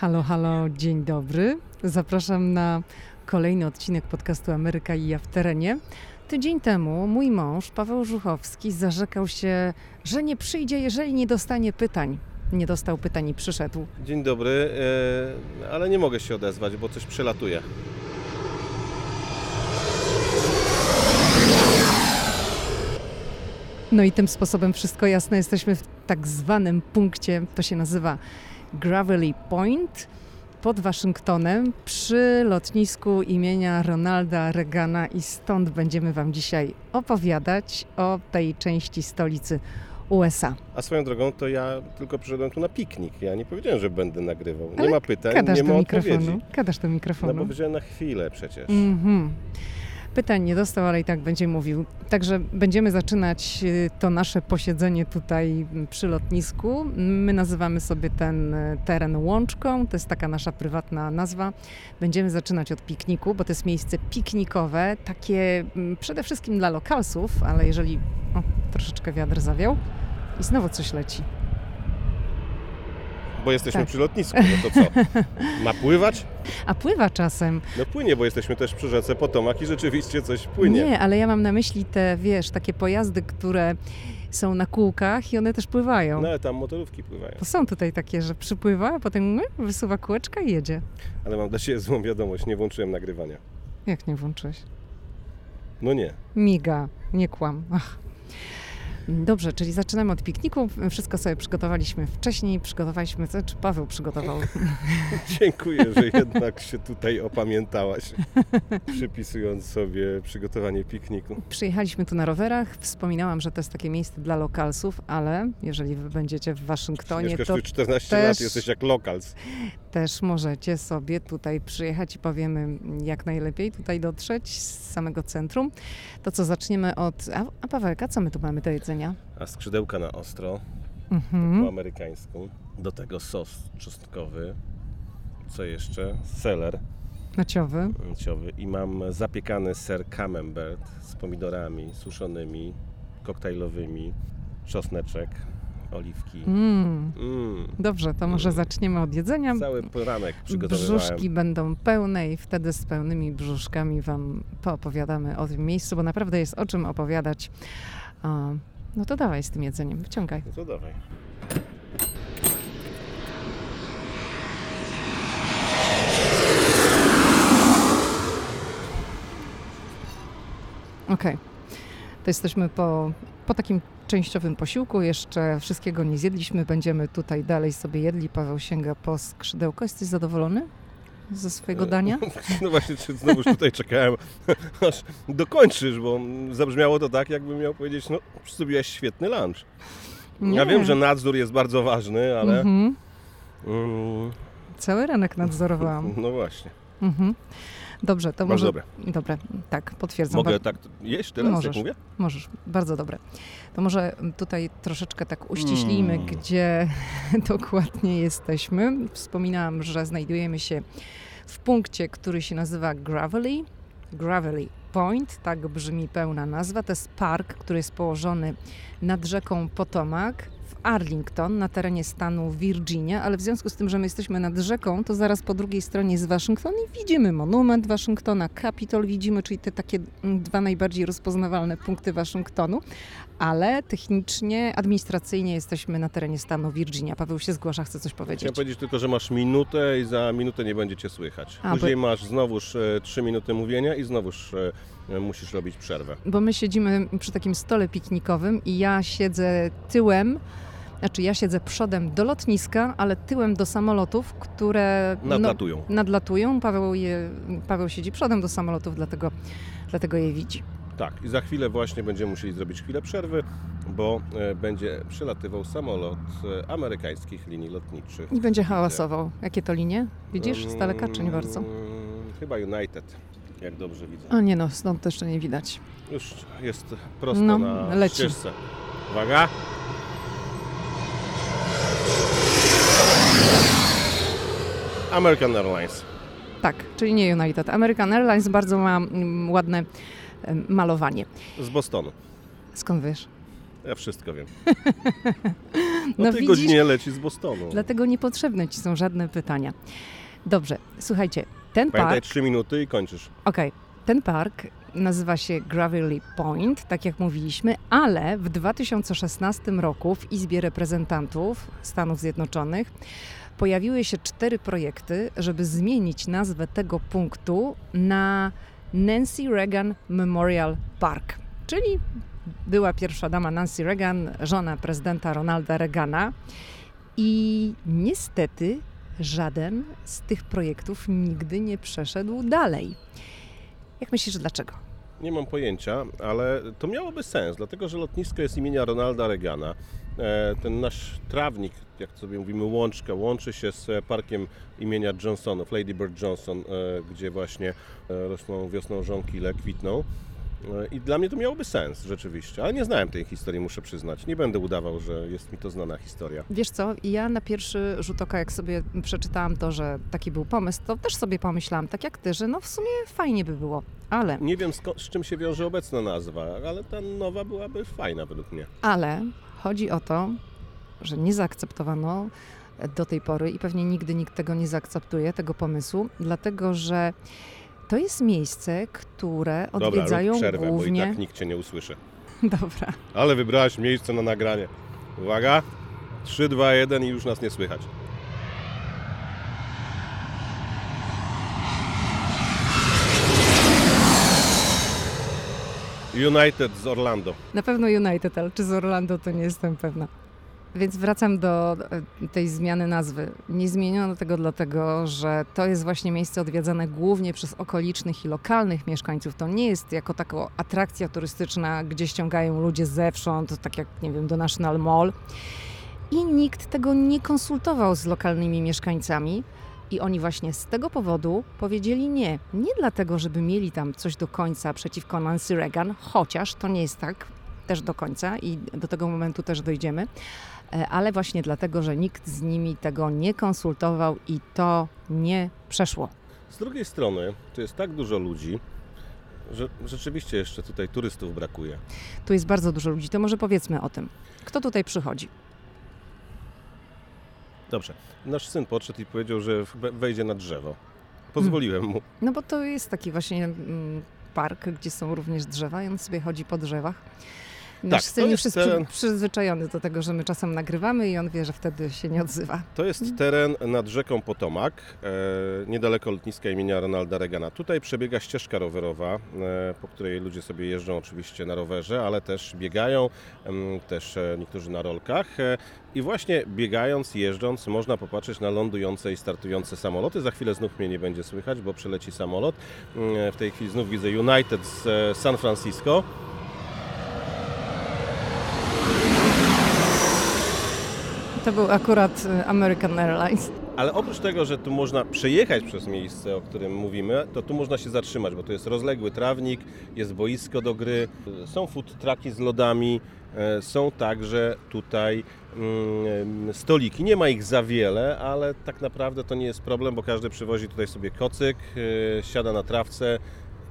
Halo, halo, dzień dobry. Zapraszam na kolejny odcinek podcastu Ameryka i ja w terenie. Tydzień temu mój mąż, Paweł Żuchowski, zarzekał się, że nie przyjdzie, jeżeli nie dostanie pytań. Nie dostał pytań i przyszedł. Dzień dobry, e, ale nie mogę się odezwać, bo coś przelatuje. No i tym sposobem wszystko jasne. Jesteśmy w tak zwanym punkcie, to się nazywa Gravelly Point pod Waszyngtonem przy lotnisku imienia Ronalda Reagana i stąd będziemy Wam dzisiaj opowiadać o tej części stolicy USA. A swoją drogą to ja tylko przyszedłem tu na piknik. Ja nie powiedziałem, że będę nagrywał. Nie Ale ma pytań, nie do ma mikrofonu. odpowiedzi. Gadasz do No mikrofonu. bo wziąłem na chwilę przecież. Mhm. Pytań nie dostał, ale i tak będzie mówił. Także będziemy zaczynać y, to nasze posiedzenie tutaj przy lotnisku. My nazywamy sobie ten y, teren łączką, to jest taka nasza prywatna nazwa. Będziemy zaczynać od pikniku, bo to jest miejsce piknikowe, takie mm, przede wszystkim dla lokalsów, ale jeżeli... O, troszeczkę wiatr zawiał i znowu coś leci. Bo jesteśmy Tak. przy lotnisku, no to co? Ma pływać? A pływa czasem. No płynie, bo jesteśmy też przy rzece Potomak i rzeczywiście coś płynie. Nie, ale ja mam na myśli te, wiesz, takie pojazdy, które są na kółkach i one też pływają. No ale tam motorówki pływają. To są tutaj takie, że przypływa, a potem my, wysuwa kółeczka i jedzie. Ale mam dla Ciebie złą wiadomość, nie włączyłem nagrywania. Jak nie włączyłeś? No nie. Miga, nie kłam. Ach. Dobrze, czyli zaczynamy od pikniku. Wszystko sobie przygotowaliśmy wcześniej. Przygotowaliśmy, co, czy Paweł przygotował? Dziękuję, że jednak się tutaj opamiętałaś, przypisując sobie przygotowanie pikniku. Przyjechaliśmy tu na rowerach. Wspominałam, że to jest takie miejsce dla lokalsów, ale jeżeli wy będziecie w Waszyngtonie, Mieszkasz to tu 14 też- lat, jesteś jak lokals. też możecie sobie tutaj przyjechać i powiemy, jak najlepiej tutaj dotrzeć z samego centrum. To co, zaczniemy od... A, a Pawełka, co my tu mamy do jedzenia? A skrzydełka na ostro, po Mhm. amerykańsku. Do tego sos czosnkowy. Co jeszcze? Seler Naciowy. mięciowy. I mam zapiekany ser camembert z pomidorami suszonymi, koktajlowymi, czosneczek, oliwki. Mm. Mm. Dobrze, to może Mm. zaczniemy od jedzenia. Cały poranek przygotowywałem. Brzuszki będą pełne i wtedy z pełnymi brzuszkami Wam poopowiadamy o tym miejscu, bo naprawdę jest o czym opowiadać. No to dawaj z tym jedzeniem, wyciągaj. No to dawaj. Okej. To jesteśmy po, po takim częściowym posiłku. Jeszcze wszystkiego nie zjedliśmy. Będziemy tutaj dalej sobie jedli. Paweł sięga po skrzydełko. Jesteś zadowolony ze swojego dania? No właśnie, czy znowuż tutaj czekałem, aż dokończysz, bo zabrzmiało to tak, jakbym miał powiedzieć, no zrobiłaś świetny lunch. Ja wiem, że nadzór jest bardzo ważny, ale... Mhm. Mm, Cały ranek nadzorowałam. no właśnie, Mhm. Dobrze, to może... dobre. Dobre, tak, potwierdzam. Mogę tak jeść teraz, Możesz. jak mówię? Możesz, bardzo dobre. To może tutaj troszeczkę tak uściślimy, Mm. gdzie dokładnie jesteśmy. Wspominałam, że znajdujemy się w punkcie, który się nazywa Gravelly. Gravelly Point, tak brzmi pełna nazwa. To jest park, który jest położony nad rzeką Potomac Arlington, na terenie stanu Virginia, ale w związku z tym, że my jesteśmy nad rzeką, to zaraz po drugiej stronie jest Waszyngton i widzimy monument Waszyngtona, Capitol widzimy, czyli te takie mm, dwa najbardziej rozpoznawalne punkty Waszyngtonu, ale technicznie, administracyjnie jesteśmy na terenie stanu Virginia. Paweł się zgłasza, chce coś powiedzieć. Chciałem powiedzieć tylko, że masz minutę i za minutę nie będziecie słychać. A, Później masz znowuż e, trzy minuty mówienia i znowuż e, musisz robić przerwę. Bo my siedzimy przy takim stole piknikowym i ja siedzę tyłem, znaczy ja siedzę przodem do lotniska, ale tyłem do samolotów, które no, Nadlatują. nadlatują. Paweł, je, Paweł siedzi przodem do samolotów, dlatego, dlatego je widzi. Tak, i za chwilę właśnie będziemy musieli zrobić chwilę przerwy, bo e, będzie przylatywał samolot e, amerykańskich linii lotniczych. I będzie hałasował. Jakie to linie? Widzisz z daleka, czy nie bardzo? Mm, Chyba United, jak dobrze widzę. O nie no, stąd to jeszcze nie widać. Już jest prosto No, na leci. ścieżce. Uwaga! American Airlines. Tak, czyli nie United. American Airlines bardzo ma mm, ładne malowanie. Z Bostonu. Skąd wiesz? Ja wszystko wiem. O No tej widzisz? godzinie leci z Bostonu. Dlatego niepotrzebne ci są żadne pytania. Dobrze, słuchajcie, ten Pamiętaj, park, 3 minuty i kończysz. okej, ten park nazywa się Gravelly Point, tak jak mówiliśmy, ale w 2016 roku w Izbie Reprezentantów Stanów Zjednoczonych pojawiły się cztery projekty, żeby zmienić nazwę tego punktu na Nancy Reagan Memorial Park, czyli była pierwsza dama Nancy Reagan, żona prezydenta Ronalda Reagana. I niestety żaden z tych projektów nigdy nie przeszedł dalej. Jak myślisz, dlaczego? Nie mam pojęcia, ale to miałoby sens, dlatego że lotnisko jest imienia Ronalda Reagana. E, Ten nasz trawnik, jak sobie mówimy, łączka, łączy się z parkiem imienia Johnsonów, Lady Bird Johnson, e, gdzie właśnie e, rosną wiosną żonkile, kwitną. E, I dla mnie to miałoby sens rzeczywiście, ale nie znałem tej historii, muszę przyznać. Nie będę udawał, że jest mi to znana historia. Wiesz co, ja na pierwszy rzut oka, jak sobie przeczytałam to, że taki był pomysł, to też sobie pomyślałam, tak jak ty, że no w sumie fajnie by było. Ale, Nie wiem sko- z czym się wiąże obecna nazwa, ale ta nowa byłaby fajna według mnie. ale chodzi o to, że nie zaakceptowano do tej pory i pewnie nigdy nikt tego nie zaakceptuje, tego pomysłu, dlatego że to jest miejsce, które odwiedzają Dobra, przerwę, głównie... bo i tak nikt Cię nie usłyszy. Dobra. Ale wybrałaś miejsce na nagranie. Uwaga, 3, 2, 1 i już nas nie słychać. United z Orlando. Na pewno United, ale czy z Orlando to nie jestem pewna. Więc wracam do e, tej zmiany nazwy. Nie zmieniono tego dlatego, że to jest właśnie miejsce odwiedzane głównie przez okolicznych i lokalnych mieszkańców. To nie jest jako taka atrakcja turystyczna, gdzie ściągają ludzie zewsząd, tak jak, nie wiem, do National Mall. I nikt tego nie konsultował z lokalnymi mieszkańcami. I oni właśnie z tego powodu powiedzieli nie. Nie dlatego, żeby mieli tam coś do końca przeciwko Nancy Reagan, chociaż to nie jest tak też do końca i do tego momentu też dojdziemy, e, ale właśnie dlatego, że nikt z nimi tego nie konsultował i to nie przeszło. Z drugiej strony, tu jest tak dużo ludzi, że rzeczywiście jeszcze tutaj turystów brakuje. Tu jest bardzo dużo ludzi, to może powiedzmy o tym. Kto tutaj przychodzi? Dobrze, nasz syn podszedł i powiedział, że we- wejdzie na drzewo. Pozwoliłem mu. No bo to jest taki właśnie mm, park, gdzie są również drzewa i on sobie chodzi po drzewach. Nasz Tak, to syn już jest teren- przyzwyczajony do tego, że my czasem nagrywamy i on wie, że wtedy się nie odzywa. To jest teren nad rzeką Potomak, e, niedaleko lotniska imienia Ronalda Reagana. Tutaj przebiega ścieżka rowerowa, e, po której ludzie sobie jeżdżą oczywiście na rowerze, ale też biegają, em, też e, niektórzy na rolkach. E, I właśnie biegając, jeżdżąc, można popatrzeć na lądujące i startujące samoloty. Za chwilę znów mnie nie będzie słychać, bo przeleci samolot. Mm, W tej chwili znów widzę United z e, San Francisco. To był akurat y, American Airlines. Ale oprócz tego, że tu można przejechać przez miejsce, o którym mówimy, to tu można się zatrzymać, bo to jest rozległy trawnik, jest boisko do gry, są food trucki z lodami, e, są także tutaj mm, stoliki. Nie ma ich za wiele, ale tak naprawdę to nie jest problem, bo każdy przywozi tutaj sobie kocyk, e, siada na trawce,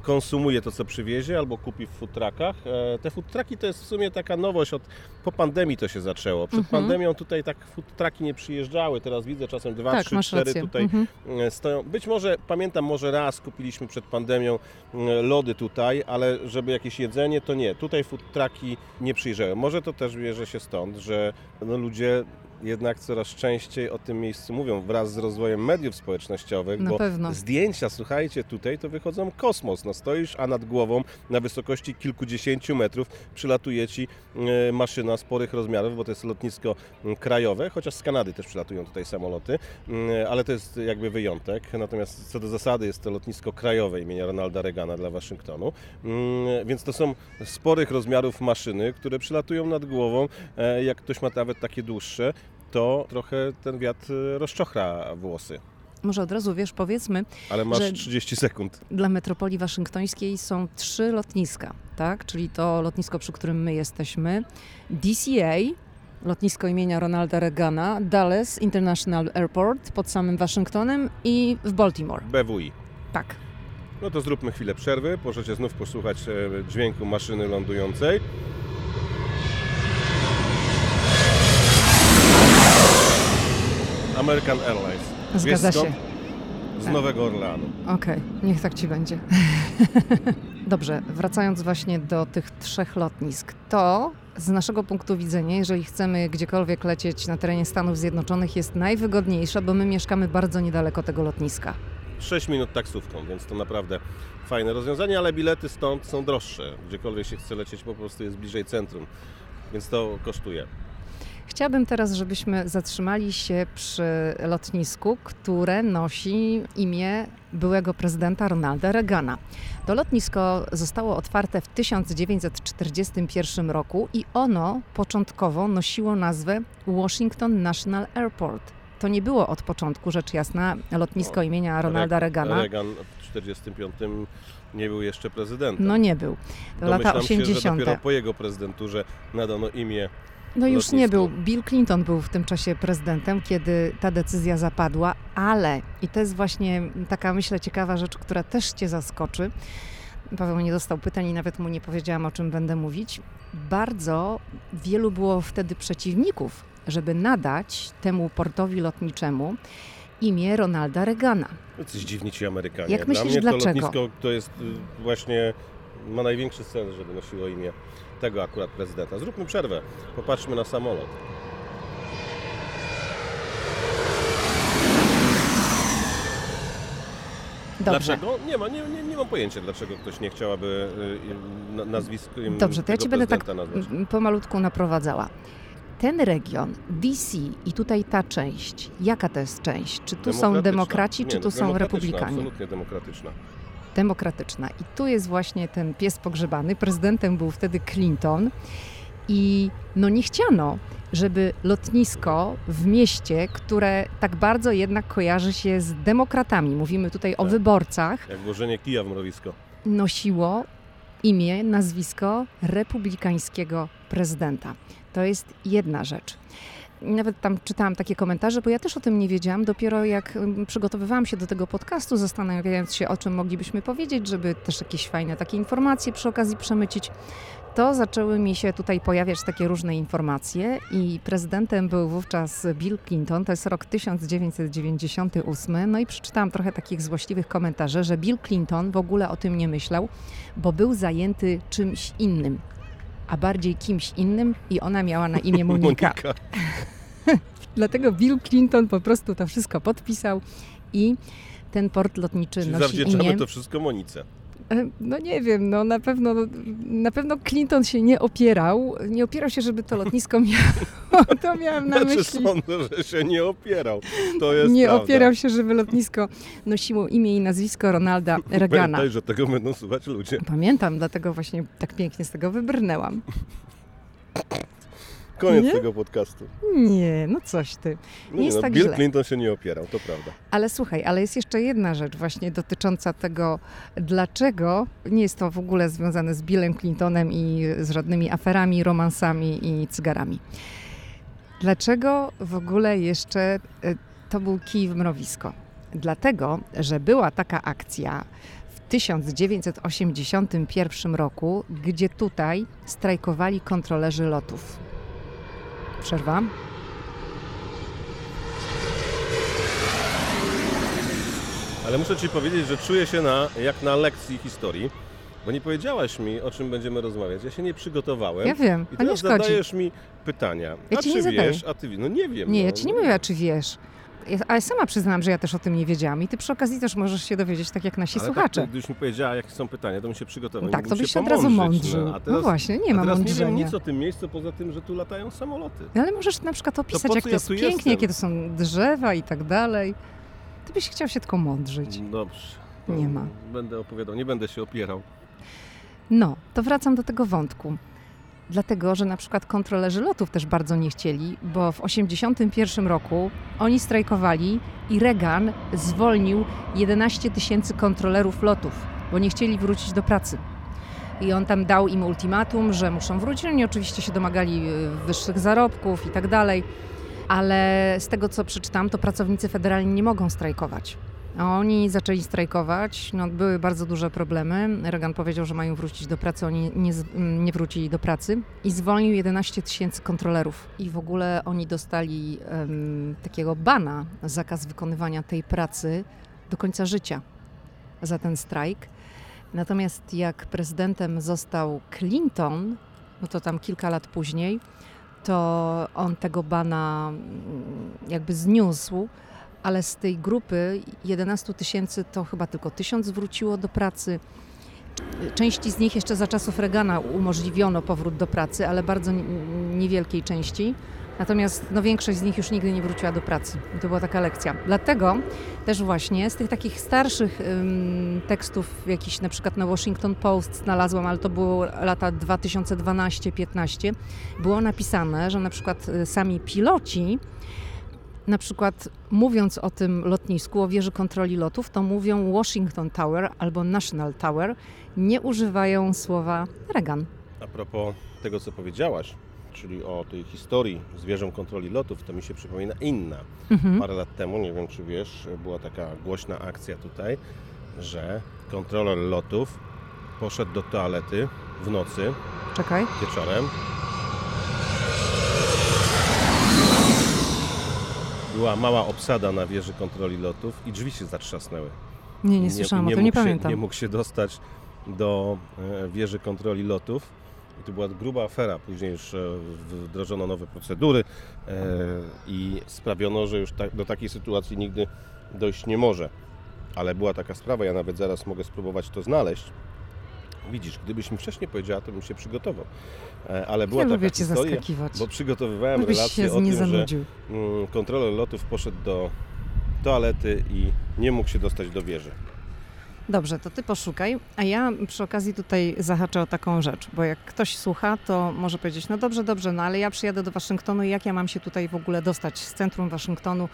konsumuje to, co przywiezie, albo kupi w food truckach. E, Te food trucki to jest w sumie taka nowość, od, po pandemii to się zaczęło. Przed Mhm. pandemią tutaj tak food trucki nie przyjeżdżały, teraz widzę czasem dwa, tak, trzy, cztery rację. tutaj Mhm. e, stoją. Być może, pamiętam, może raz kupiliśmy przed pandemią e, lody tutaj, ale żeby jakieś jedzenie, to nie. Tutaj food trucki nie przyjeżdżają. Może to też bierze się stąd, że no, ludzie jednak coraz częściej o tym miejscu mówią wraz z rozwojem mediów społecznościowych, Na bo pewno. zdjęcia, słuchajcie, tutaj to wychodzą kosmos. No stoisz, a nad głową na wysokości kilkudziesięciu metrów przylatuje ci e, maszyna sporych rozmiarów, bo to jest lotnisko krajowe, chociaż z Kanady też przylatują tutaj samoloty, ale to jest jakby wyjątek. Natomiast co do zasady jest to lotnisko krajowe imienia Ronalda Reagana dla Waszyngtonu, więc to są sporych rozmiarów maszyny, które przylatują nad głową. E, Jak ktoś ma nawet takie dłuższe, to trochę ten wiatr e, rozczochra włosy. Może od razu wiesz, powiedzmy, Ale masz Że- 30 sekund. dla metropolii waszyngtońskiej są trzy lotniska, tak? Czyli to lotnisko, przy którym my jesteśmy, DCA, lotnisko imienia Ronalda Reagana, Dallas International Airport pod samym Waszyngtonem i w Baltimore. BWI. Tak. No to zróbmy chwilę przerwy. Możecie znów posłuchać e, dźwięku maszyny lądującej. American Airlines. Zgadza Wiesz się. Z Nowego Orleanu. Okej, niech tak ci będzie. Dobrze, wracając właśnie do tych trzech lotnisk, to z naszego punktu widzenia, jeżeli chcemy gdziekolwiek lecieć na terenie Stanów Zjednoczonych, jest najwygodniejsze, bo my mieszkamy bardzo niedaleko tego lotniska. 6 minut taksówką, więc to naprawdę fajne rozwiązanie, ale bilety stąd są droższe. Gdziekolwiek się chce lecieć, po prostu jest bliżej centrum, więc to kosztuje. Chciałabym teraz, żebyśmy zatrzymali się przy lotnisku, które nosi imię byłego prezydenta Ronalda Reagana. To lotnisko zostało otwarte w 1941 roku i ono początkowo nosiło nazwę Washington National Airport. To nie było od początku, rzecz jasna, lotnisko O, imienia Ronalda Re- Reagana. Reagan w 1945 nie był jeszcze prezydentem. No nie był. To lata Domyślam się, że 80. dopiero po jego prezydenturze nadano imię No już nie lotnisko. był. Bill Clinton był w tym czasie prezydentem, kiedy ta decyzja zapadła, ale i to jest właśnie taka, myślę, ciekawa rzecz, która też Cię zaskoczy. Paweł nie dostał pytań i nawet mu nie powiedziałam, o czym będę mówić. Bardzo wielu było wtedy przeciwników, żeby nadać temu portowi lotniczemu imię Ronalda Reagana. Coś dziwni ci Amerykanie. Jak Dla myślisz, mnie dlaczego? to lotnisko to jest y, właśnie, ma największy sens, żeby nosiło imię tego akurat prezydenta. Zróbmy przerwę, popatrzmy na samolot. Dobrze. Dlaczego? Nie, ma, nie, nie, nie mam pojęcia, dlaczego ktoś nie chciałaby y, y, nazwiskiem Dobrze, to ja Cię będę tak nazwać. pomalutku naprowadzała. Ten region, DC i tutaj ta część, jaka to jest część? Czy tu są demokraci, Nie, czy tu są republikanie? Absolutnie demokratyczna. Demokratyczna. I tu jest właśnie ten pies pogrzebany. Prezydentem był wtedy Clinton i no nie chciano, żeby lotnisko w mieście, które tak bardzo jednak kojarzy się z demokratami, mówimy tutaj o Tak. wyborcach, Jak włożenie kija w mrowisko. nosiło imię, nazwisko republikańskiego prezydenta. To jest jedna rzecz. Nawet tam czytałam takie komentarze, bo ja też o tym nie wiedziałam. Dopiero jak przygotowywałam się do tego podcastu, zastanawiając się, o czym moglibyśmy powiedzieć, żeby też jakieś fajne takie informacje przy okazji przemycić, to zaczęły mi się tutaj pojawiać takie różne informacje i prezydentem był wówczas Bill Clinton, to jest rok 1998, no i przeczytałam trochę takich złośliwych komentarzy, że Bill Clinton w ogóle o tym nie myślał, bo był zajęty czymś innym, a bardziej kimś innym i ona miała na imię Monika. Dlatego Bill Clinton po prostu to wszystko podpisał i ten port lotniczy Czyli nosi zawdzięczamy imię. to wszystko Monice. E, No nie wiem, no na pewno, na pewno Clinton się nie opierał. Nie opierał się, żeby to lotnisko miało. To miałam na Znaczy myśli. sądzę, że się nie opierał. To jest Nie prawda. opierał się, żeby lotnisko nosiło imię i nazwisko Ronalda Reagana. Pamiętaj, że tego będą słuchać ludzie. Pamiętam, dlatego właśnie tak pięknie z tego wybrnęłam. Koniec Nie? tego podcastu. Nie, no coś ty. No Nie jest no, tak Bill źle. Clinton się nie opierał, to prawda. Ale słuchaj, ale jest jeszcze jedna rzecz właśnie dotycząca tego, dlaczego nie jest to w ogóle związane z Billem Clintonem i z żadnymi aferami, romansami i cygarami. Dlaczego w ogóle jeszcze e, to był kij w mrowisko? Dlatego, że była taka akcja w 1981 roku, gdzie tutaj strajkowali kontrolerzy lotów. Przerwa? Ale muszę Ci powiedzieć, że czuję się na, jak na lekcji historii, bo nie powiedziałaś mi, o czym będziemy rozmawiać. Ja się nie przygotowałem. Ja wiem, I a nie teraz szkodzi. zadajesz mi pytania. Ja a ci czy nie zadaję. wiesz, a ty wiesz? No nie wiem. Nie, no, ja ci nie mówię, czy wiesz. Ja, ale sama przyznam, że ja też o tym nie wiedziałam i ty przy okazji też możesz się dowiedzieć, tak jak nasi Ale słuchacze. Tak, gdybyś mi powiedziała, jakie są pytania, to bym się przygotował. tak, to byś się od razu mądrzył. No, No, właśnie, nie ma teraz nie wiem mądrzenia. nic o tym miejscu, poza tym, że tu latają samoloty. No, ale możesz na przykład opisać, po jak to ja jest pięknie, jestem? jakie to są drzewa i tak dalej. Ty byś chciał się tylko mądrzyć. Dobrze. Nie ma. Będę opowiadał, nie będę się opierał. No, to wracam do tego wątku. Dlatego, że na przykład kontrolerzy lotów też bardzo nie chcieli, bo w 1981 roku oni strajkowali i Reagan zwolnił 11 tysięcy kontrolerów lotów, bo nie chcieli wrócić do pracy. I on tam dał im ultimatum, że muszą wrócić. Oni oczywiście się domagali y, wyższych zarobków i tak dalej, ale z tego co przeczytam, to pracownicy federalni nie mogą strajkować. Oni zaczęli strajkować, no, były bardzo duże problemy. Reagan powiedział, że mają wrócić do pracy, oni nie, nie wrócili do pracy i zwolnił 11 tysięcy kontrolerów. I w ogóle oni dostali em, takiego bana, zakaz wykonywania tej pracy do końca życia za ten strajk. Natomiast jak prezydentem został Clinton, no to tam kilka lat później, to on tego bana mm, jakby zniósł, ale z tej grupy 11 tysięcy to chyba tylko tysiąc wróciło do pracy. Części z nich jeszcze za czasów Reagana umożliwiono powrót do pracy, ale bardzo ni- niewielkiej części. Natomiast no, większość z nich już nigdy nie wróciła do pracy. I to była taka lekcja. Dlatego też właśnie z tych takich starszych ym, tekstów, jakiś na przykład na Washington Post znalazłam, ale to było lata 2012-15, było napisane, że na przykład y, sami piloci na przykład mówiąc o tym lotnisku, o wieży kontroli lotów, to mówią Washington Tower albo National Tower, nie używają słowa Reagan. A propos tego, co powiedziałaś, czyli o tej historii z wieżą kontroli lotów, to mi się przypomina inna. Mhm. Parę lat temu, nie wiem czy wiesz, była taka głośna akcja tutaj, że kontroler lotów poszedł do toalety w nocy, Czekaj. wieczorem. Była mała obsada na wieży kontroli lotów i drzwi się zatrzasnęły. Nie, nie słyszałam o tym, nie mógł się, pamiętam. nie mógł się dostać do e, wieży kontroli lotów. I to była gruba afera. Później już e, wdrożono nowe procedury e, i sprawiono, że już do takiej sytuacji nigdy dojść nie może. Ale była taka sprawa, ja nawet zaraz mogę spróbować to znaleźć. Widzisz, gdybyś mi wcześniej powiedziała, to bym się przygotował. E, Ale była Ja taka lubię cię historia, zaskakiwać. bo przygotowywałem Żebyś relację o tym, że zanudził. mm, kontroler lotów poszedł do toalety i nie mógł się dostać do wieży. Dobrze, to ty poszukaj, a ja przy okazji tutaj zahaczę o taką rzecz, bo jak ktoś słucha, to może powiedzieć, no dobrze, dobrze, no ale ja przyjadę do Waszyngtonu i jak ja mam się tutaj w ogóle dostać z centrum Waszyngtonu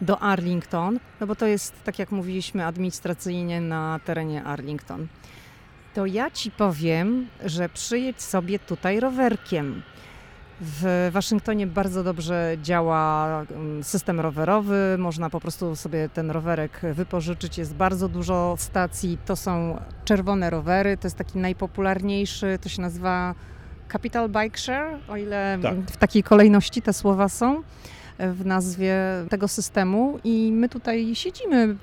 do Arlington, no bo to jest, tak jak mówiliśmy, administracyjnie na terenie Arlington. To ja ci powiem, że przyjedź sobie tutaj rowerkiem. W Waszyngtonie bardzo dobrze działa mm, system rowerowy. Można po prostu sobie ten rowerek wypożyczyć. Jest bardzo dużo stacji. To są czerwone rowery. To jest taki najpopularniejszy. To się nazywa Capital Bike Share, o ile Tak. w takiej kolejności te słowa są w nazwie tego systemu i my tutaj siedzimy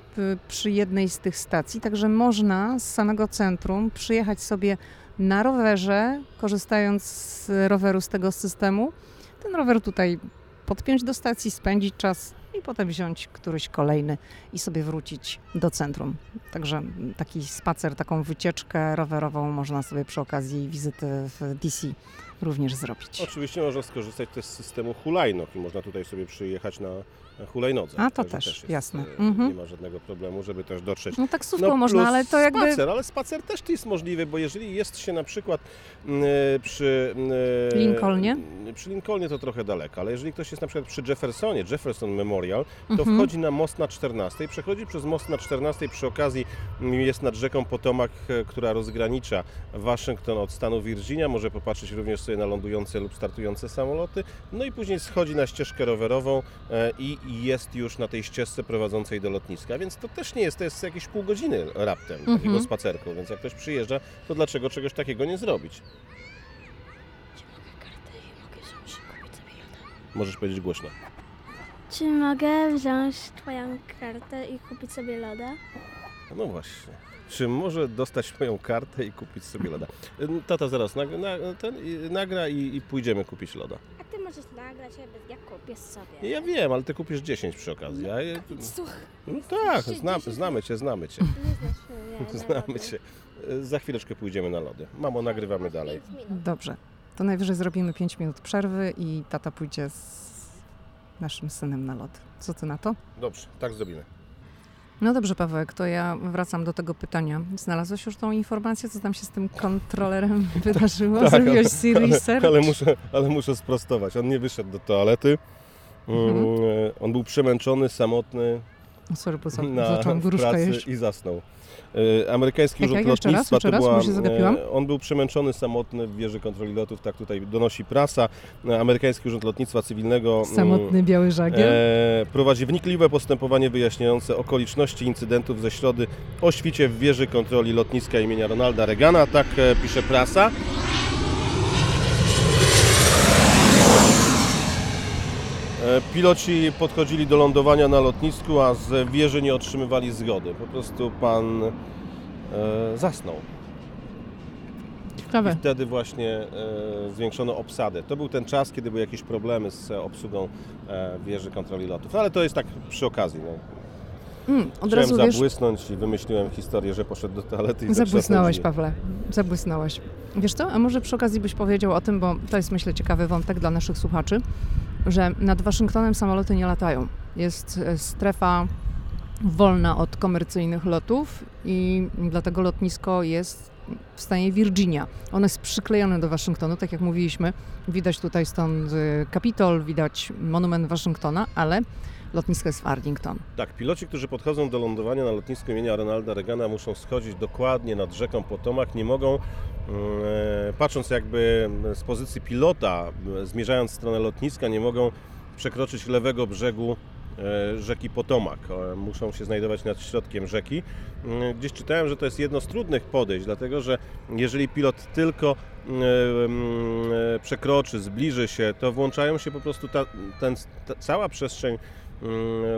przy jednej z tych stacji, także można z samego centrum przyjechać sobie na rowerze, korzystając z roweru z tego systemu. Ten rower tutaj podpiąć do stacji, spędzić czas i potem wziąć któryś kolejny i sobie wrócić do centrum. Także taki spacer, taką wycieczkę rowerową można sobie przy okazji wizyty w DC również zrobić. Oczywiście można skorzystać też z systemu hulajnóg i można tutaj sobie przyjechać na hulajnodze. A, to Także też, jest, jasne. e, Mhm. Nie ma żadnego problemu, żeby też dotrzeć No taksówką No, można, ale to jakby... Spacer, ale spacer też jest możliwy, bo jeżeli jest się na przykład mm, przy... mm, Lincolnie? Przy Lincolnie to trochę daleko, ale jeżeli ktoś jest na przykład przy Jeffersonie, Jefferson Memorial, to Mhm. wchodzi na most na 14, przechodzi przez most na 14, przy okazji jest nad rzeką Potomac, e, która rozgranicza Waszyngton od stanu Virginia, może popatrzeć również sobie na lądujące lub startujące samoloty, no i później schodzi na ścieżkę rowerową e, i i jest już na tej ścieżce prowadzącej do lotniska, więc to też nie jest, to jest jakieś pół godziny raptem takiego Mhm. spacerku, więc jak ktoś przyjeżdża, to dlaczego czegoś takiego nie zrobić? Czy mogę kartę i mogę wziąć i kupić sobie loda? Możesz powiedzieć głośno. Czy mogę wziąć twoją kartę i kupić sobie loda? No właśnie. Czy może dostać moją kartę i kupić sobie loda? Tata zaraz nagra, na, ten, i- nagra i, i pójdziemy kupić loda. Możesz nagrać, ja kupię sobie. Ja wiem, ale ty kupisz 10 przy okazji. Ja, je- Słuchaj, no tak, Jeszcze znam, 10 znamy cię, znamy cię. nie znasz mnie. Znamy lody. cię. Y, Za chwileczkę pójdziemy na lody. Mamo, nagrywamy Masz dalej. pięć minut. Dobrze. To najwyżej zrobimy 5 minut przerwy i tata pójdzie z naszym synem na lot. Co ty na to? Dobrze, tak zrobimy. No dobrze, Pawełek, to ja wracam do tego pytania. Znalazłeś już tą informację, co tam się z tym kontrolerem wydarzyło? Tak, Zrobiłeś ale- research? Ale muszę, ale muszę sprostować. On nie wyszedł do toalety. Mm, Mhm. On był przemęczony, samotny Sorry, bo za, na zacząłem jeść. i zasnął. E, Amerykański Urząd jak? Jeszcze raz, Lotnictwa jeszcze to była, e, on był przemęczony samotny w wieży kontroli lotów, tak tutaj donosi prasa. E, Amerykański Urząd Lotnictwa Cywilnego mm, Samotny biały żagiel. E, prowadzi wnikliwe postępowanie wyjaśniające okoliczności incydentów ze środy o świcie w wieży kontroli lotniska imienia Ronalda Reagana, tak e, pisze prasa. Piloci podchodzili do lądowania na lotnisku, a z wieży nie otrzymywali zgody. Po prostu pan e, zasnął. I Ciekawe. wtedy właśnie e, zwiększono obsadę. To był ten czas, kiedy były jakieś problemy z obsługą e, wieży kontroli lotów. No ale to jest tak przy okazji. No. Mm, od Chciałem razu wiesz, zabłysnąć i wymyśliłem historię, że poszedł do toalety i Zabłysnąłeś, Pawle. Zabłysnąłeś. Wiesz co, a może przy okazji byś powiedział o tym, bo to jest myślę ciekawy wątek dla naszych słuchaczy, że nad Waszyngtonem samoloty nie latają. Jest e, strefa wolna od komercyjnych lotów i dlatego lotnisko jest w stanie Virginia. Ono jest przyklejone do Waszyngtonu, tak jak mówiliśmy. Widać tutaj stąd e, Kapitol, widać monument Waszyngtona, ale lotnisko jest w Arlington. Tak, piloci, którzy podchodzą do lądowania na lotnisku imienia Ronalda Reagana muszą schodzić dokładnie nad rzeką Potomac. Nie mogą, patrząc jakby z pozycji pilota, e, zmierzając w stronę lotniska, nie mogą przekroczyć lewego brzegu e, rzeki Potomac. E, Muszą się znajdować nad środkiem rzeki. Gdzieś czytałem, że to jest jedno z trudnych podejść, dlatego że jeżeli pilot tylko e, przekroczy, zbliży się, to włączają się po prostu ta, ten, ta cała przestrzeń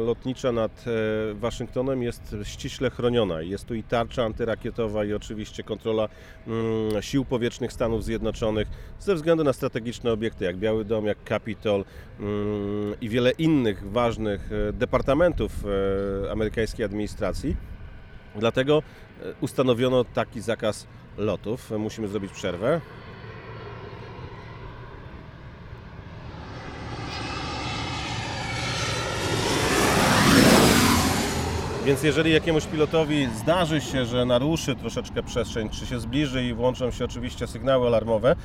lotnicza nad e, Waszyngtonem jest ściśle chroniona. Jest tu i tarcza antyrakietowa i oczywiście kontrola mm, sił powietrznych Stanów Zjednoczonych ze względu na strategiczne obiekty jak Biały Dom, jak Capitol mm, i wiele innych ważnych e, departamentów e, amerykańskiej administracji. Dlatego ustanowiono taki zakaz lotów. Musimy zrobić przerwę. Więc jeżeli jakiemuś pilotowi zdarzy się, że naruszy troszeczkę przestrzeń, czy się zbliży i włączą się oczywiście sygnały alarmowe e,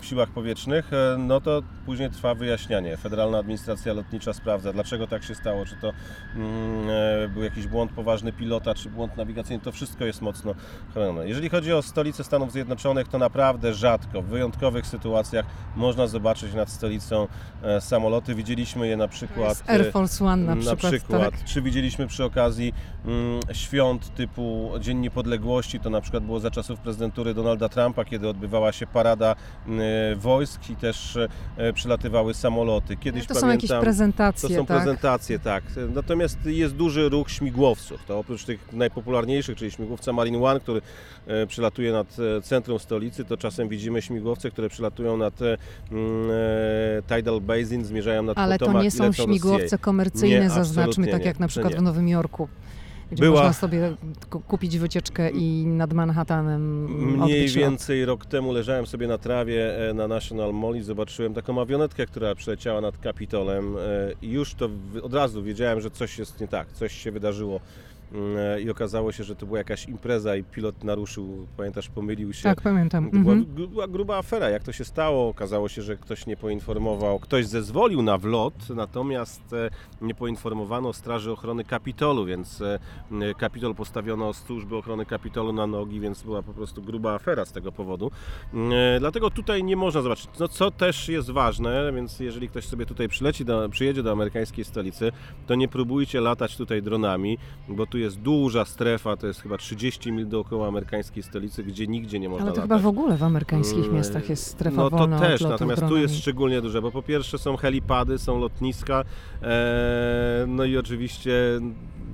w siłach powietrznych, e, no to później trwa wyjaśnianie. Federalna Administracja Lotnicza sprawdza, dlaczego tak się stało, czy to mm, e, był jakiś błąd poważny pilota, czy błąd nawigacyjny, to wszystko jest mocno chronione. Jeżeli chodzi o stolicę Stanów Zjednoczonych, to naprawdę rzadko, w wyjątkowych sytuacjach można zobaczyć nad stolicą samoloty. Widzieliśmy je na przykład... Z Air Force One na na przykład. przykład. tak? Czy widzieliśmy przy okazji mm, świąt typu Dzień Niepodległości, to na przykład było za czasów prezydentury Donalda Trumpa, kiedy odbywała się parada mm, wojsk i też e, przylatywały samoloty. Kiedyś To są jakieś pamiętam, prezentacje, to są tak? prezentacje, tak. Natomiast jest duży ruch śmigłowców. To oprócz tych najpopularniejszych, czyli śmigłowca Marine One, który e, przylatuje nad e, centrum stolicy, to czasem widzimy śmigłowce, które przylatują nad mm, Tidal Basin, zmierzają nad Ale to Potomac nie i są śmigłowce komercyjne, Nie, zaznaczmy, tak nie. jak na To przykład nie. w Nowym Jorku, gdzie Była- można sobie ku- kupić wycieczkę i nad Manhattanem Mniej więcej rok temu leżałem sobie na trawie e, na National Mall i zobaczyłem taką awionetkę, która przeleciała nad Kapitolem e, i już to od razu wiedziałem, że coś jest nie tak, coś się wydarzyło i okazało się, że to była jakaś impreza i pilot naruszył, pamiętasz, pomylił się. Tak, pamiętam. To była, Mhm. była gruba afera. Jak to się stało? Okazało się, że ktoś nie poinformował, ktoś zezwolił na wlot, natomiast e, nie poinformowano Straży Ochrony Kapitolu, więc e, Kapitol postawiono służby ochrony Kapitolu na nogi, więc była po prostu gruba afera z tego powodu. E, Dlatego tutaj nie można zobaczyć, no, co też jest ważne, więc jeżeli ktoś sobie tutaj przyleci do, przyjedzie do amerykańskiej stolicy, to nie próbujcie latać tutaj dronami, bo tu jest duża strefa, to jest chyba 30 mil dookoła amerykańskiej stolicy, gdzie nigdzie nie można Ale to latać. chyba w ogóle w amerykańskich Mm, miastach jest strefa No to też, natomiast tu dronami. jest szczególnie duże, bo po pierwsze są helipady, są lotniska, e, no i oczywiście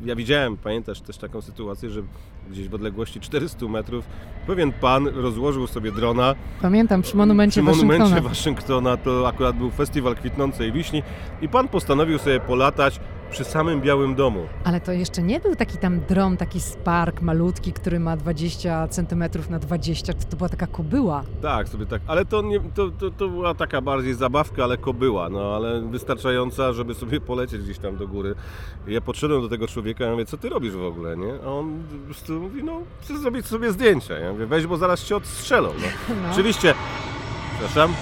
ja widziałem, pamiętasz też taką sytuację, że gdzieś w odległości 400 metrów pewien pan rozłożył sobie drona Pamiętam, przy monumencie przy monumencie Waszyngtona. Waszyngtona, to akurat był festiwal kwitnącej wiśni i pan postanowił sobie polatać przy samym Białym Domu. Ale to jeszcze nie był taki tam dron, taki Spark malutki, który ma 20 cm na 20, to, była taka kobyła. Tak, sobie tak, ale to, nie, to, to, to była taka bardziej zabawka, ale kobyła, no ale wystarczająca, żeby sobie polecieć gdzieś tam do góry. Ja podszedłem do tego człowieka i mówię, co ty robisz w ogóle, nie? A on po prostu mówi, no chcę zrobić sobie zdjęcie. Ja mówię, weź, bo zaraz cię odstrzelą, no. No. Oczywiście, przepraszam.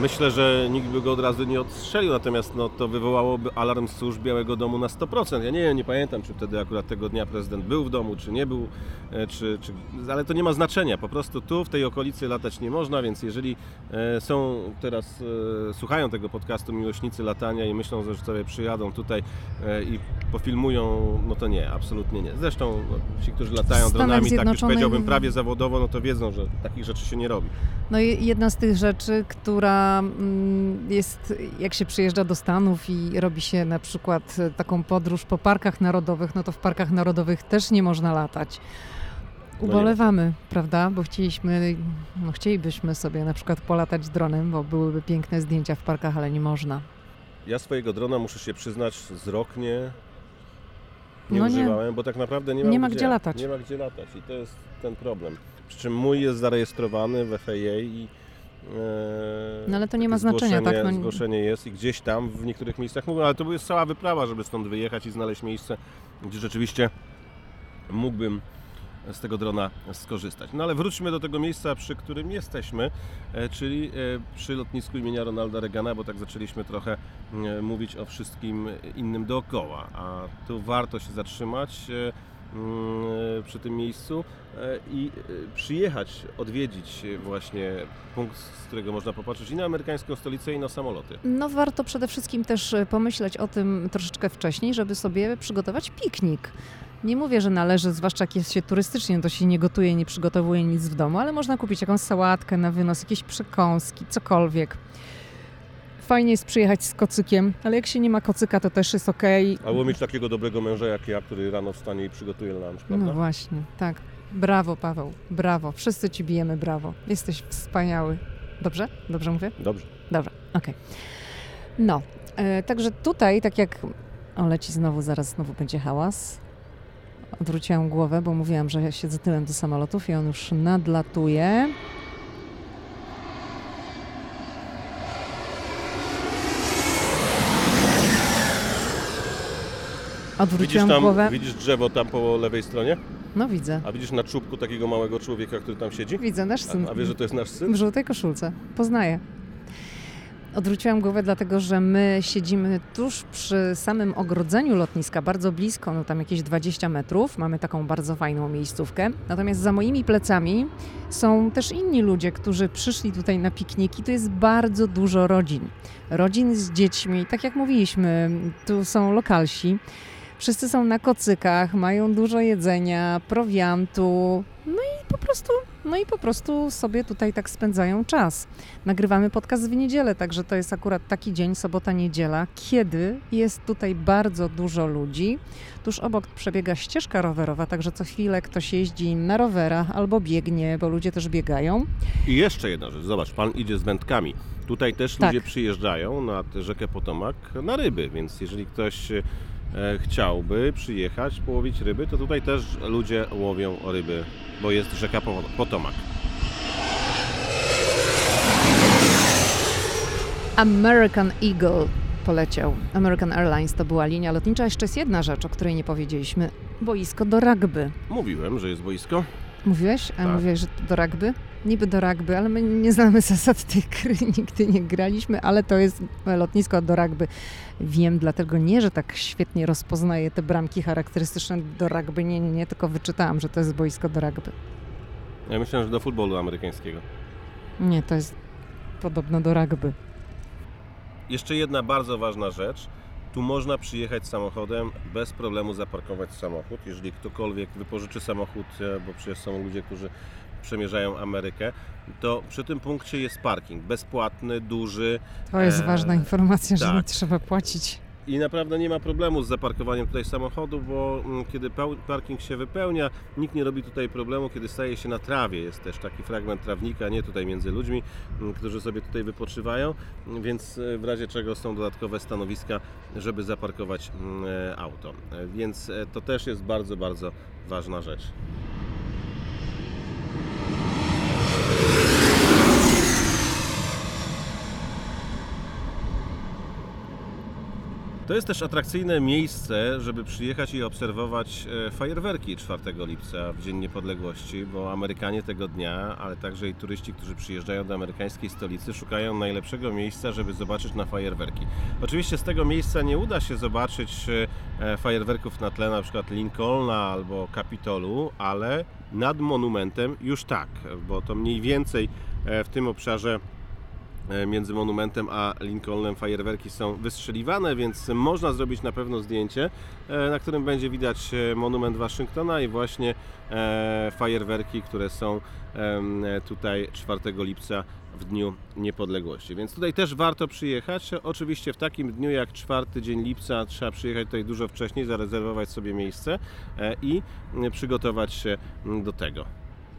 Myślę, że nikt by go od razu nie odstrzelił, natomiast no, to wywołałoby alarm służb Białego Domu na 100%. Ja nie wiem, nie pamiętam, czy wtedy akurat tego dnia prezydent był w domu, czy nie był, e, czy, czy, ale to nie ma znaczenia. Po prostu tu, w tej okolicy latać nie można, więc jeżeli e, są teraz, e, słuchają tego podcastu miłośnicy latania i myślą, że sobie przyjadą tutaj i pofilmują, no to nie, absolutnie nie. Zresztą no, ci, którzy latają dronami, tak już powiedziałbym prawie zawodowo, no to wiedzą, że takich rzeczy się nie robi. No i jedna z tych rzeczy, która mm, jest, jak się przyjeżdża do Stanów i robi się na przykład e, taką podróż po parkach narodowych, no to w parkach narodowych też nie można latać. No nie. Ubolewamy, prawda? Bo chcieliśmy, no chcielibyśmy sobie na przykład polatać dronem, bo byłyby piękne zdjęcia w parkach, ale nie można. Ja swojego drona, muszę się przyznać, z rok nie, nie No nie. używałem, bo tak naprawdę nie, mam Nie ma gdzie latać. Nie ma gdzie latać i to jest ten problem. Przy czym mój jest zarejestrowany w FAA i No ale to nie ma znaczenia, tak? No- Zgłoszenie jest i gdzieś tam w niektórych miejscach mówię, ale to jest cała wyprawa, żeby stąd wyjechać i znaleźć miejsce, gdzie rzeczywiście mógłbym z tego drona skorzystać. No ale wróćmy do tego miejsca, przy którym jesteśmy, e, czyli e, przy lotnisku imienia Ronalda Reagana, bo tak zaczęliśmy trochę e, mówić o wszystkim innym dookoła, a tu warto się zatrzymać e, mm, przy tym miejscu e, i e, przyjechać, odwiedzić właśnie punkt, z którego można popatrzeć i na amerykańską stolicę i na samoloty. No warto przede wszystkim też e, pomyśleć o tym troszeczkę wcześniej, żeby sobie przygotować piknik. Nie mówię, że należy, zwłaszcza jak jest się turystycznie, to się nie gotuje, nie przygotowuje nic w domu, ale można kupić jakąś sałatkę na wynos, jakieś przekąski, cokolwiek. Fajnie jest przyjechać z kocykiem, ale jak się nie ma kocyka, to też jest okej. Albo mieć takiego dobrego męża jak ja, który rano wstanie i przygotuje lunch, prawda? No właśnie, tak. Brawo, Paweł, brawo. Wszyscy ci bijemy brawo. Jesteś wspaniały. Dobrze? Dobrze mówię? Dobrze. Dobrze, okej. No, e, także tutaj, tak jak... O, leci znowu, zaraz znowu będzie hałas. Odwróciłam głowę, bo mówiłam, że ja siedzę tyłem do samolotów i on już nadlatuje. Widzisz Odwróciłam tam, głowę. widzisz drzewo tam po lewej stronie? No widzę. A widzisz na czubku takiego małego człowieka, który tam siedzi? Widzę, nasz syn. A, a wiesz, że to jest nasz syn? W żółtej koszulce. Poznaję. Odwróciłam głowę, dlatego że my siedzimy tuż przy samym ogrodzeniu lotniska, bardzo blisko, no tam jakieś 20 metrów. Mamy taką bardzo fajną miejscówkę. Natomiast za moimi plecami są też inni ludzie, którzy przyszli tutaj na pikniki. Tu jest bardzo dużo rodzin. Rodzin z dziećmi. Tak jak mówiliśmy, tu są lokalsi. Wszyscy są na kocykach, mają dużo jedzenia, prowiantu. No i po prostu, no i po prostu sobie tutaj tak spędzają czas. Nagrywamy podcast w niedzielę, także to jest akurat taki dzień, sobota, niedziela, kiedy jest tutaj bardzo dużo ludzi. Tuż obok przebiega ścieżka rowerowa, także co chwilę ktoś jeździ na rowerach albo biegnie, bo ludzie też biegają. I jeszcze jedna rzecz, zobacz, pan idzie z wędkami. Tutaj też Tak. ludzie przyjeżdżają na tę rzekę Potomak na ryby, więc jeżeli ktoś chciałby przyjechać, połowić ryby, to tutaj też ludzie łowią ryby, bo jest rzeka Po- Potomak. American Eagle poleciał. American Airlines to była linia lotnicza. Jeszcze jest jedna rzecz, o której nie powiedzieliśmy. Boisko do rugby. Mówiłem, że jest boisko. Mówiłeś? A Tak. mówiłeś, że do rugby? Niby do rugby, ale my nie znamy zasad tej gry, nigdy nie graliśmy, ale to jest lotnisko do rugby. Wiem, dlatego nie, że tak świetnie rozpoznaję te bramki charakterystyczne do rugby. Nie, nie, nie, tylko wyczytałam, że to jest boisko do rugby. Ja myślałem, że do futbolu amerykańskiego. Nie, to jest podobno do rugby. Jeszcze jedna bardzo ważna rzecz. Tu można przyjechać samochodem, bez problemu zaparkować samochód. Jeżeli ktokolwiek wypożyczy samochód, e, bo przecież są ludzie, którzy przemierzają Amerykę, to przy tym punkcie jest parking. Bezpłatny, duży To jest Eee, ważna informacja, że nie tak. trzeba płacić. I naprawdę nie ma problemu z zaparkowaniem tutaj samochodu, bo mm, kiedy parking się wypełnia, nikt nie robi tutaj problemu, kiedy staje się na trawie. Jest też taki fragment trawnika, nie tutaj między ludźmi, mm, którzy sobie tutaj wypoczywają, więc e, w razie czego są dodatkowe stanowiska, żeby zaparkować mm, e, auto. E, Więc e, to też jest bardzo, bardzo ważna rzecz. To jest też atrakcyjne miejsce, żeby przyjechać i obserwować e, fajerwerki 4 lipca w Dzień Niepodległości, bo Amerykanie tego dnia, ale także i turyści, którzy przyjeżdżają do amerykańskiej stolicy, szukają najlepszego miejsca, żeby zobaczyć na fajerwerki. Oczywiście z tego miejsca nie uda się zobaczyć e, fajerwerków na tle przykład Lincolna albo Kapitolu, ale nad monumentem już tak, bo to mniej więcej e, w tym obszarze e, między monumentem a Lincolnem fajerwerki są wystrzeliwane, więc można zrobić na pewno zdjęcie, e, na którym będzie widać e, monument Waszyngtona i właśnie e, fajerwerki, które są tutaj 4 lipca w Dniu Niepodległości. Więc tutaj też warto przyjechać. Oczywiście w takim dniu jak 4 dzień lipca trzeba przyjechać tutaj dużo wcześniej, zarezerwować sobie miejsce e, i e, przygotować się do tego.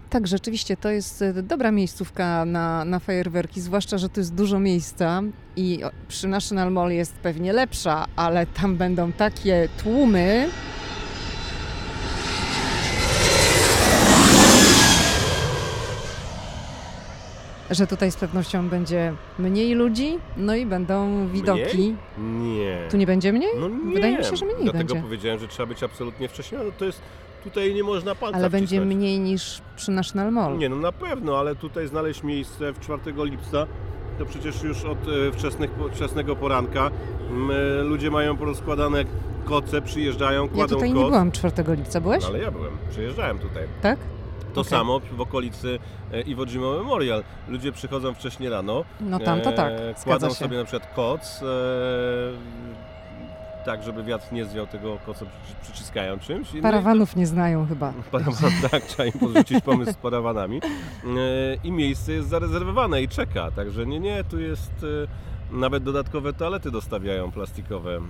Tak, rzeczywiście to jest e, dobra miejscówka na, na fajerwerki, zwłaszcza, że tu jest dużo miejsca i przy National Mall jest pewnie lepsza, ale tam będą takie tłumy. Że tutaj z pewnością będzie mniej ludzi, no i będą widoki. Nie. Tu nie będzie mniej? No nie. Wydaje mi się, że mniej Dlatego będzie. powiedziałem, że trzeba być absolutnie wcześniej. No to jest, tutaj nie można palca Ale będzie wcisnąć. mniej niż przy National Mall. Nie, no na pewno, ale tutaj znaleźć miejsce w 4 lipca to przecież już od e, wczesnych, wczesnego poranka m, e, ludzie mają porozkładane koce, przyjeżdżają, Ja kładą tutaj koc. nie byłam 4 lipca, byłeś? No, ale ja byłem, przyjeżdżałem tutaj. Tak? To Okej. samo w okolicy e, Iwo Jima Memorial. Ludzie przychodzą wcześniej rano, No tam to tak, kładą się. sobie na przykład koc, tak żeby wiatr nie zwiał tego koca, przy- przyciskają czymś. No i to- Parawanów nie znają chyba. Parawan, tak, trzeba im podrzucić pomysł z parawanami. E, I miejsce jest zarezerwowane i czeka, także nie, nie, tu jest e, nawet dodatkowe toalety dostawiają plastikowe, mm,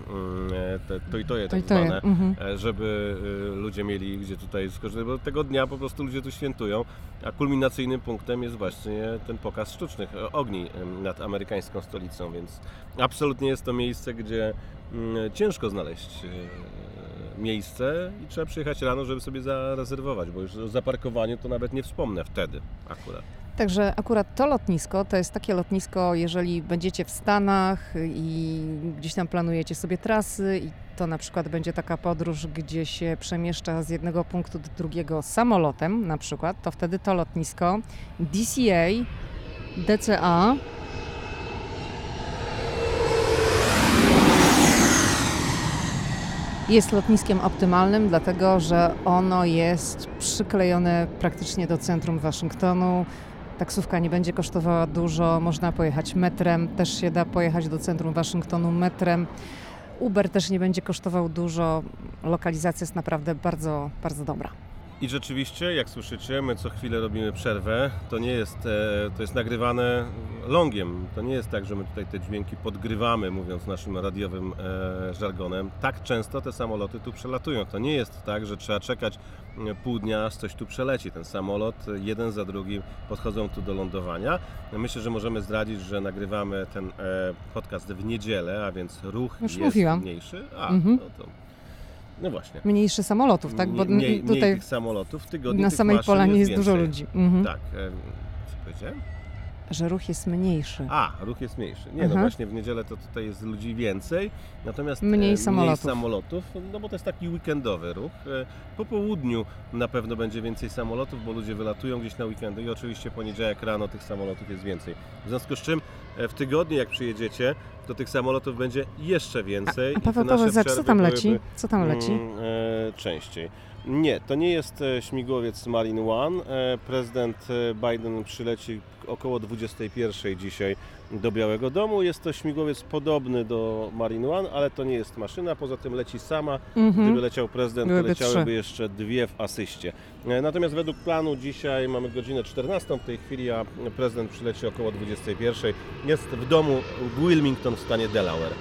e, te, to i to je tak to zwane, Mhm. e, żeby e, ludzie mieli gdzie tutaj skorzystać, bo tego dnia po prostu ludzie tu świętują, a kulminacyjnym punktem jest właśnie ten pokaz sztucznych e, ogni nad amerykańską stolicą, więc absolutnie jest to miejsce, gdzie mm, ciężko znaleźć miejsce i trzeba przyjechać rano, żeby sobie zarezerwować, bo już o zaparkowaniu to nawet nie wspomnę wtedy akurat. Także akurat to lotnisko to jest takie lotnisko, jeżeli będziecie w Stanach i gdzieś tam planujecie sobie trasy i to na przykład będzie taka podróż, gdzie się przemieszcza z jednego punktu do drugiego samolotem na przykład, to wtedy to lotnisko DCA, DCA jest lotniskiem optymalnym, dlatego że ono jest przyklejone praktycznie do centrum Waszyngtonu. Taksówka nie będzie kosztowała dużo, można pojechać metrem, też się da pojechać do centrum Waszyngtonu metrem. Uber też nie będzie kosztował dużo. Lokalizacja jest naprawdę bardzo, bardzo dobra. I rzeczywiście, jak słyszycie, my co chwilę robimy przerwę. To nie jest, e, to jest nagrywane longiem. To nie jest tak, że my tutaj te dźwięki podgrywamy, mówiąc naszym radiowym e, żargonem. Tak często te samoloty tu przelatują. To nie jest tak, że trzeba czekać e, pół dnia, aż coś tu przeleci. Ten samolot jeden za drugim podchodzą tu do lądowania. Myślę, że możemy zdradzić, że nagrywamy ten podcast w niedzielę, a więc ruch Już jest mówiłam. mniejszy. A, Mhm. no to... No właśnie. Mniejszy samolotów, tak? Bo Mniej, mniej, mniej tutaj tych samolotów w tygodniu na samej polanie jest dużo więcej. ludzi. Mhm. Tak. e, Co powiedziałem? Że ruch jest mniejszy. A, ruch jest mniejszy. Nie, no Aha. właśnie w niedzielę to tutaj jest ludzi więcej, natomiast Mniej e, samolotów. mniej samolotów, no bo to jest taki weekendowy ruch. E, Po południu na pewno będzie więcej samolotów, bo ludzie wylatują gdzieś na weekendy i oczywiście poniedziałek rano tych samolotów jest więcej. W związku z czym w tygodniu jak przyjedziecie, to tych samolotów będzie jeszcze więcej. A i Paweł Paweł, co przerwy tam leci? Co tam leci? Mm, e, częściej. Nie, to nie jest e, śmigłowiec Marine One. E, prezydent e, Biden przyleci około 21 dzisiaj do Białego Domu. Jest to śmigłowiec podobny do Marine One, ale to nie jest maszyna. Poza tym leci sama. Mhm. Gdyby leciał prezydent, to Byłyby leciałyby trzy. jeszcze dwie w asyście. E, Natomiast według planu dzisiaj mamy godzinę 14 w tej chwili, a prezydent przyleci około 21. Jest w domu w Wilmington w stanie Delaware.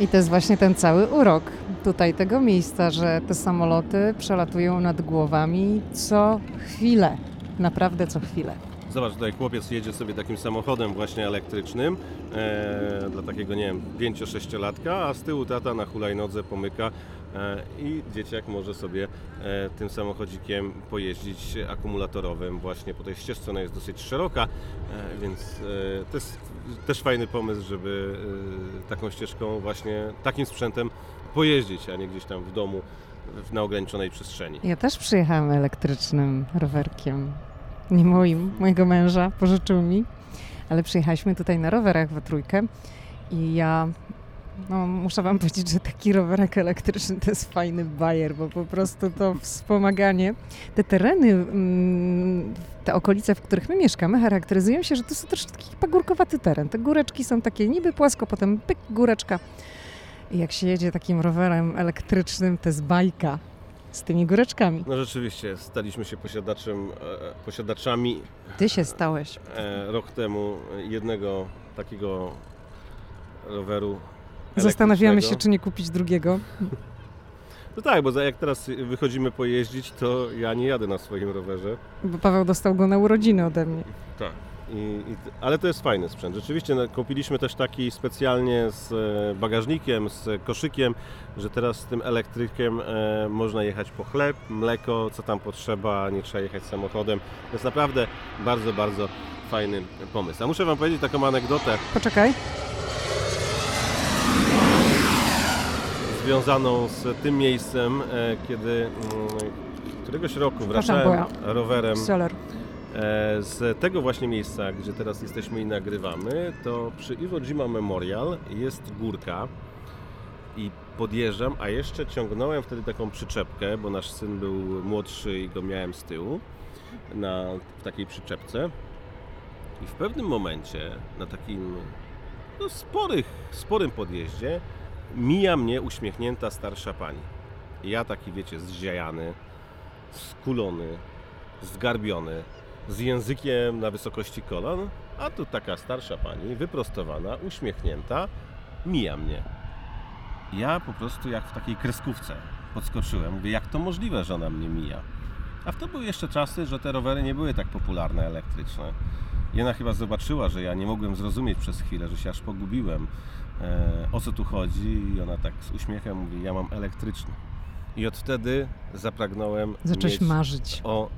I to jest właśnie ten cały urok tutaj tego miejsca, że te samoloty przelatują nad głowami co chwilę. Naprawdę co chwilę. Zobacz, tutaj chłopiec jedzie sobie takim samochodem właśnie elektrycznym e, dla takiego, nie wiem, 5-6-latka, a z tyłu tata na hulajnodze pomyka e, i dzieciak może sobie e, tym samochodzikiem pojeździć akumulatorowym właśnie po tej ścieżce. Ona jest dosyć szeroka, e, więc e, to jest też fajny pomysł, żeby e, taką ścieżką właśnie takim sprzętem pojeździć, a nie gdzieś tam w domu na ograniczonej przestrzeni. Ja też przyjechałam elektrycznym rowerkiem. Nie moim, mojego męża, pożyczył mi, ale przyjechaliśmy tutaj na rowerach we trójkę i ja no, muszę wam powiedzieć, że taki rowerek elektryczny to jest fajny bajer, bo po prostu to wspomaganie. Te tereny, mm, te okolice, w których my mieszkamy, charakteryzują się, że to są troszkę taki pagórkowaty teren. Te góreczki są takie niby płasko, potem pyk, góreczka. I jak się jedzie takim rowerem elektrycznym, to jest bajka z tymi góreczkami. No rzeczywiście, staliśmy się posiadaczem, e, posiadaczami Ty się stałeś. e, rok temu jednego takiego roweru. Zastanawiamy się, czy nie kupić drugiego. No tak, bo jak teraz wychodzimy pojeździć, to ja nie jadę na swoim rowerze. Bo Paweł dostał go na urodziny ode mnie. Tak. I, i, ale to jest fajny sprzęt. Rzeczywiście no, kupiliśmy też taki specjalnie z e, bagażnikiem, z koszykiem, że teraz z tym elektrykiem e, można jechać po chleb, mleko, co tam potrzeba, nie trzeba jechać samochodem. To jest naprawdę bardzo, bardzo fajny pomysł. A muszę Wam powiedzieć taką anegdotę Poczekaj. związaną z tym miejscem, e, kiedy mm, któregoś roku wracałem rowerem Solar. E, Z tego właśnie miejsca, gdzie teraz jesteśmy i nagrywamy, to przy Iwo Jima Memorial jest górka i podjeżdżam, a jeszcze ciągnąłem wtedy taką przyczepkę, bo nasz syn był młodszy i go miałem z tyłu na, w takiej przyczepce. I w pewnym momencie na takim no, sporych, sporym podjeździe mija mnie uśmiechnięta starsza pani. Ja taki, wiecie, zziajany, skulony, zgarbiony, z językiem na wysokości kolan, a tu taka starsza pani, wyprostowana, uśmiechnięta, mija mnie. Ja po prostu jak w takiej kreskówce podskoczyłem. Mówię, jak to możliwe, że ona mnie mija? A w to były jeszcze czasy, że te rowery nie były tak popularne elektryczne. I ona chyba zobaczyła, że ja nie mogłem zrozumieć przez chwilę, że się aż pogubiłem, e, o co tu chodzi. I ona tak z uśmiechem mówi, ja mam elektryczny. I od wtedy zapragnąłem Zacząłeś mieć marzyć. o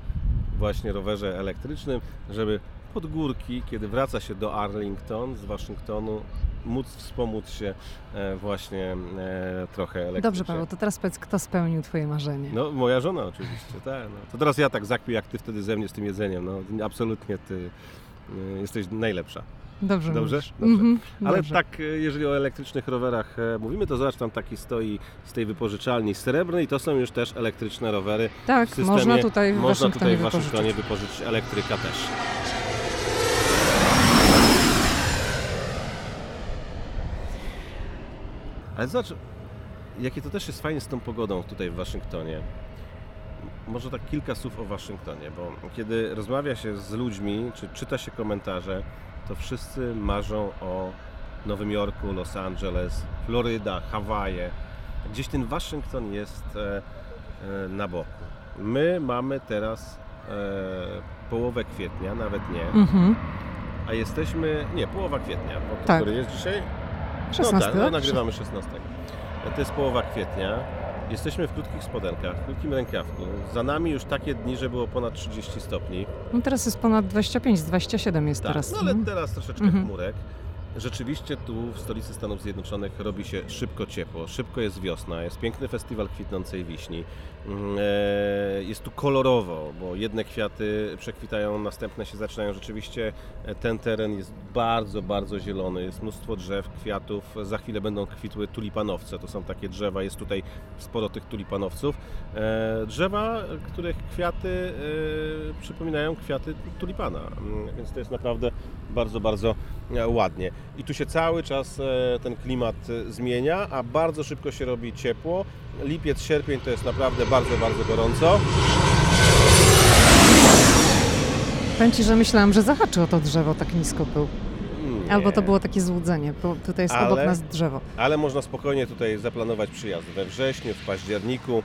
właśnie rowerze elektrycznym, żeby pod górki, kiedy wraca się do Arlington z Waszyngtonu, móc wspomóc się e, właśnie e, trochę elektrycznie. Dobrze, Paweł, to teraz powiedz, kto spełnił twoje marzenie. No, moja żona oczywiście, tak. No. To teraz ja tak zakpię, jak ty wtedy ze mnie z tym jedzeniem. No, absolutnie ty e, jesteś najlepsza. Dobrze Dobrze? Dobrze. Mhm, Ale dobrze. tak, e, jeżeli o elektrycznych rowerach e, mówimy, to zobacz, tam taki stoi z tej wypożyczalni srebrnej, to są już też elektryczne rowery. Tak, systemie można tutaj w Można Waszyngtonie tutaj w wypożyczyć. Waszyngtonie wypożyczyć elektryka też. Ale zobacz, jakie to też jest fajnie z tą pogodą tutaj w Waszyngtonie. Może tak kilka słów o Waszyngtonie, bo kiedy rozmawia się z ludźmi, czy czyta się komentarze, to wszyscy marzą o Nowym Jorku, Los Angeles, Floryda, Hawaje. Gdzieś ten Waszyngton jest e, e, na boku. My mamy teraz e, połowę kwietnia, nawet nie, Mhm. a jesteśmy, nie, połowa kwietnia, bo Tak. który jest dzisiaj? 16, no tak, no, tak? nagrywamy 16. To jest połowa kwietnia. Jesteśmy w krótkich spodenkach, w krótkim rękawku. Za nami już takie dni, że było ponad 30 stopni. No teraz jest ponad 25, 27 jest Tak, teraz. no ale Mhm. teraz troszeczkę Mhm. chmurek. Rzeczywiście tu w stolicy Stanów Zjednoczonych robi się szybko ciepło, szybko jest wiosna, jest piękny festiwal kwitnącej wiśni. Mm, e, Jest tu kolorowo, bo jedne kwiaty przekwitają, następne się zaczynają. Rzeczywiście e, ten teren jest bardzo, bardzo zielony. Jest mnóstwo drzew, kwiatów. Za chwilę będą kwitły tulipanowce. To są takie drzewa, jest tutaj sporo tych tulipanowców. E, Drzewa, których kwiaty przypominają kwiaty tulipana. Mm, Więc to jest naprawdę bardzo, bardzo ładnie. I tu się cały czas ten klimat zmienia, a bardzo szybko się robi ciepło. Lipiec, sierpień to jest naprawdę bardzo, bardzo gorąco. Powiem Ci, że myślałam, że zahaczy o to drzewo, tak nisko był. Nie. Albo to było takie złudzenie, bo tutaj jest obok Ale- nas drzewo. Ale można spokojnie tutaj zaplanować przyjazd we wrześniu, w październiku.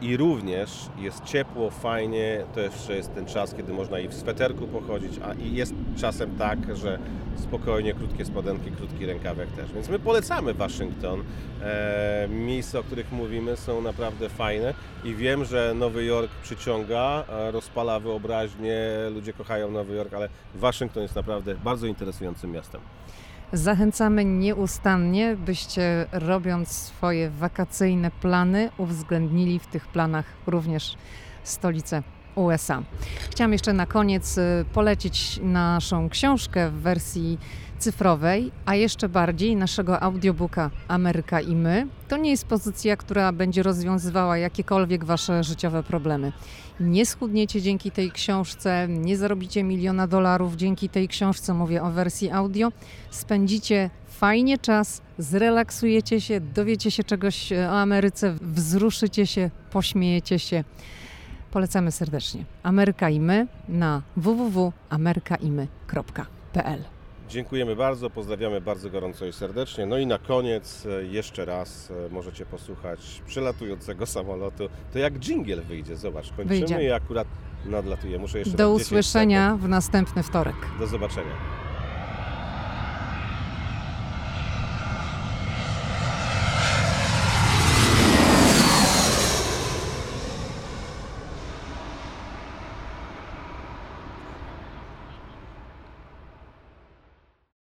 I również jest ciepło, fajnie, to jeszcze jest ten czas, kiedy można i w sweterku pochodzić, a i jest czasem tak, że spokojnie, krótkie spodenki, krótki rękawek też. Więc my polecamy Waszyngton. E, miejsca, o których mówimy są naprawdę fajne i wiem, że Nowy Jork przyciąga, e, rozpala wyobraźnię, ludzie kochają Nowy Jork, ale Waszyngton jest naprawdę bardzo interesującym miastem. Zachęcamy nieustannie, byście robiąc swoje wakacyjne plany, uwzględnili w tych planach również stolicę USA. Chciałam jeszcze na koniec y, polecić naszą książkę w wersji cyfrowej, a jeszcze bardziej naszego audiobooka Ameryka i my. To nie jest pozycja, która będzie rozwiązywała jakiekolwiek wasze życiowe problemy. Nie schudniecie dzięki tej książce, nie zarobicie miliona dolarów dzięki tej książce, mówię o wersji audio. Spędzicie fajnie czas, zrelaksujecie się, dowiecie się czegoś o Ameryce, wzruszycie się, pośmiejecie się. Polecamy serdecznie. Ameryka i my na www.amerykaimy.pl Dziękujemy bardzo, pozdrawiamy bardzo gorąco i serdecznie. No i na koniec e, jeszcze raz e, możecie posłuchać przylatującego samolotu. To jak dżingiel wyjdzie, zobacz, kończymy Wyjdzie. i akurat nadlatuje. Muszę jeszcze Do raz 10 usłyszenia w następny wtorek. Do zobaczenia.